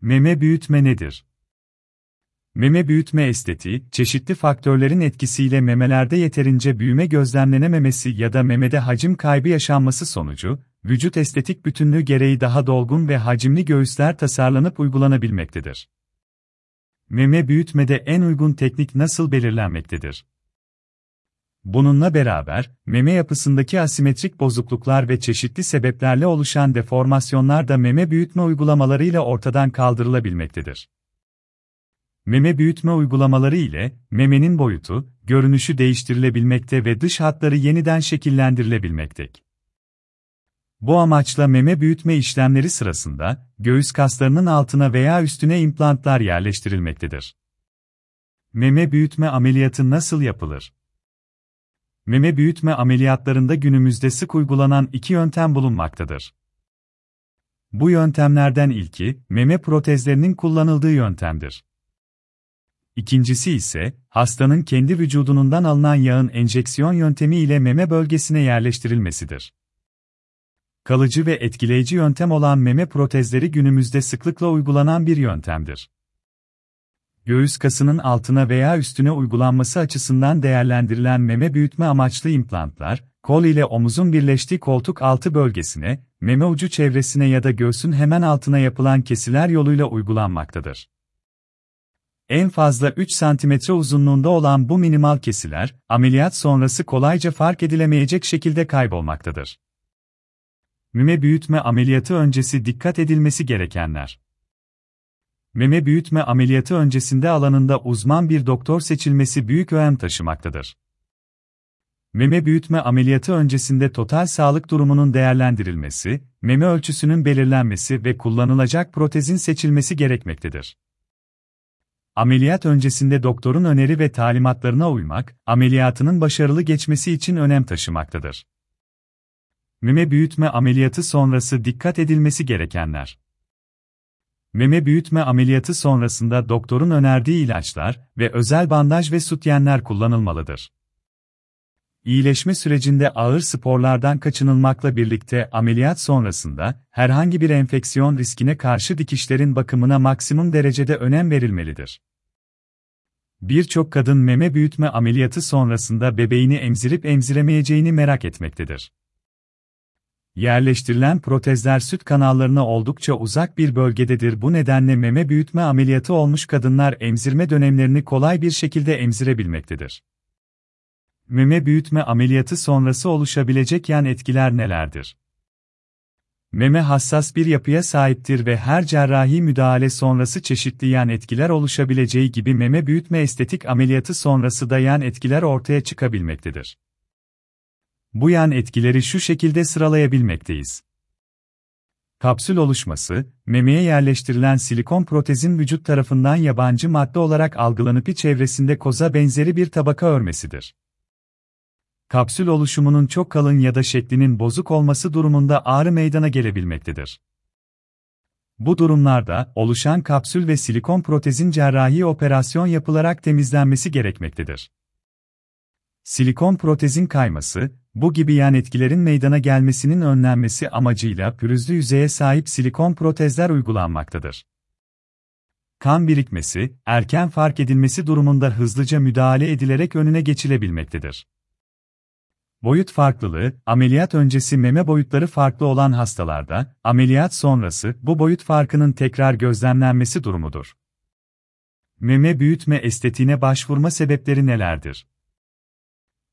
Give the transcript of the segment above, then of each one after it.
Meme büyütme nedir? Meme büyütme estetiği, çeşitli faktörlerin etkisiyle memelerde yeterince büyüme gözlemlenememesi ya da memede hacim kaybı yaşanması sonucu, vücut estetik bütünlüğü gereği daha dolgun ve hacimli göğüsler tasarlanıp uygulanabilmektedir. Meme büyütmede en uygun teknik nasıl belirlenmektedir? Bununla beraber, meme yapısındaki asimetrik bozukluklar ve çeşitli sebeplerle oluşan deformasyonlar da meme büyütme uygulamalarıyla ortadan kaldırılabilmektedir. Meme büyütme uygulamaları ile, memenin boyutu, görünüşü değiştirilebilmekte ve dış hatları yeniden şekillendirilebilmektedir. Bu amaçla meme büyütme işlemleri sırasında, göğüs kaslarının altına veya üstüne implantlar yerleştirilmektedir. Meme büyütme ameliyatı nasıl yapılır? Meme büyütme ameliyatlarında günümüzde sık uygulanan iki yöntem bulunmaktadır. Bu yöntemlerden ilki, meme protezlerinin kullanıldığı yöntemdir. İkincisi ise, hastanın kendi vücudundan alınan yağın enjeksiyon yöntemi ile meme bölgesine yerleştirilmesidir. Kalıcı ve etkileyici yöntem olan meme protezleri günümüzde sıklıkla uygulanan bir yöntemdir. Göğüs kasının altına veya üstüne uygulanması açısından değerlendirilen meme büyütme amaçlı implantlar, kol ile omuzun birleştiği koltuk altı bölgesine, meme ucu çevresine ya da göğsün hemen altına yapılan kesiler yoluyla uygulanmaktadır. En fazla 3 cm uzunluğunda olan bu minimal kesiler, ameliyat sonrası kolayca fark edilemeyecek şekilde kaybolmaktadır. Meme büyütme ameliyatı öncesi dikkat edilmesi gerekenler. Meme büyütme ameliyatı öncesinde alanında uzman bir doktor seçilmesi büyük önem taşımaktadır. Meme büyütme ameliyatı öncesinde total sağlık durumunun değerlendirilmesi, meme ölçüsünün belirlenmesi ve kullanılacak protezin seçilmesi gerekmektedir. Ameliyat öncesinde doktorun öneri ve talimatlarına uymak, ameliyatının başarılı geçmesi için önem taşımaktadır. Meme büyütme ameliyatı sonrası dikkat edilmesi gerekenler. Meme büyütme ameliyatı sonrasında doktorun önerdiği ilaçlar ve özel bandaj ve sütyenler kullanılmalıdır. İyileşme sürecinde ağır sporlardan kaçınılmakla birlikte ameliyat sonrasında herhangi bir enfeksiyon riskine karşı dikişlerin bakımına maksimum derecede önem verilmelidir. Birçok kadın meme büyütme ameliyatı sonrasında bebeğini emzirip emziremeyeceğini merak etmektedir. Yerleştirilen protezler süt kanallarına oldukça uzak bir bölgededir. Bu nedenle meme büyütme ameliyatı olmuş kadınlar emzirme dönemlerini kolay bir şekilde emzirebilmektedir. Meme büyütme ameliyatı sonrası oluşabilecek yan etkiler nelerdir? Meme hassas bir yapıya sahiptir ve her cerrahi müdahale sonrası çeşitli yan etkiler oluşabileceği gibi meme büyütme estetik ameliyatı sonrası da yan etkiler ortaya çıkabilmektedir. Bu yan etkileri şu şekilde sıralayabilmekteyiz. Kapsül oluşması, memeye yerleştirilen silikon protezin vücut tarafından yabancı madde olarak algılanıp çevresinde koza benzeri bir tabaka örmesidir. Kapsül oluşumunun çok kalın ya da şeklinin bozuk olması durumunda ağrı meydana gelebilmektedir. Bu durumlarda, oluşan kapsül ve silikon protezin cerrahi operasyon yapılarak temizlenmesi gerekmektedir. Silikon protezin kayması, bu gibi yan etkilerin meydana gelmesinin önlenmesi amacıyla pürüzlü yüzeye sahip silikon protezler uygulanmaktadır. Kan birikmesi, erken fark edilmesi durumunda hızlıca müdahale edilerek önüne geçilebilmektedir. Boyut farklılığı, ameliyat öncesi meme boyutları farklı olan hastalarda, ameliyat sonrası bu boyut farkının tekrar gözlemlenmesi durumudur. Meme büyütme estetiğine başvurma sebepleri nelerdir?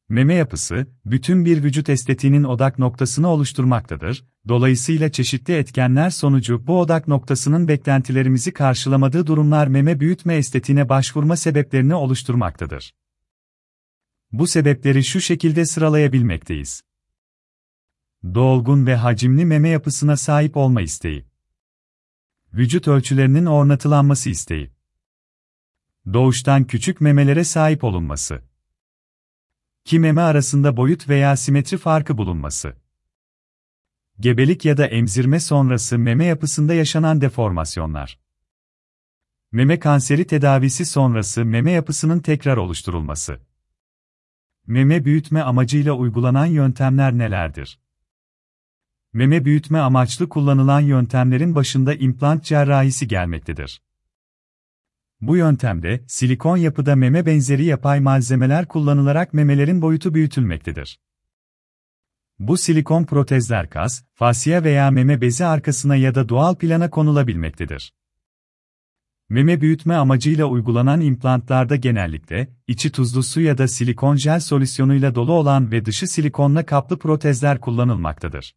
Meme yapısı, bütün bir vücut estetiğinin odak noktasını oluşturmaktadır, dolayısıyla çeşitli etkenler sonucu bu odak noktasının beklentilerimizi karşılamadığı durumlar meme büyütme estetiğine başvurma sebeplerini oluşturmaktadır. Bu sebepleri şu şekilde sıralayabilmekteyiz. Dolgun ve hacimli meme yapısına sahip olma isteği. Vücut ölçülerinin ornatılanması isteği. Doğuştan küçük memelere sahip olunması. Ki meme arasında boyut veya simetri farkı bulunması. Gebelik ya da emzirme sonrası meme yapısında yaşanan deformasyonlar. Meme kanseri tedavisi sonrası meme yapısının tekrar oluşturulması. Meme büyütme amacıyla uygulanan yöntemler nelerdir? Meme büyütme amaçlı kullanılan yöntemlerin başında implant cerrahisi gelmektedir. Bu yöntemde, silikon yapıda meme benzeri yapay malzemeler kullanılarak memelerin boyutu büyütülmektedir. Bu silikon protezler kas, fasya veya meme bezi arkasına ya da doğal plana konulabilmektedir. Meme büyütme amacıyla uygulanan implantlarda genellikle, içi tuzlu su ya da silikon jel solüsyonuyla dolu olan ve dışı silikonla kaplı protezler kullanılmaktadır.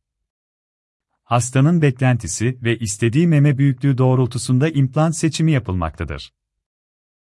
Hastanın beklentisi ve istediği meme büyüklüğü doğrultusunda implant seçimi yapılmaktadır.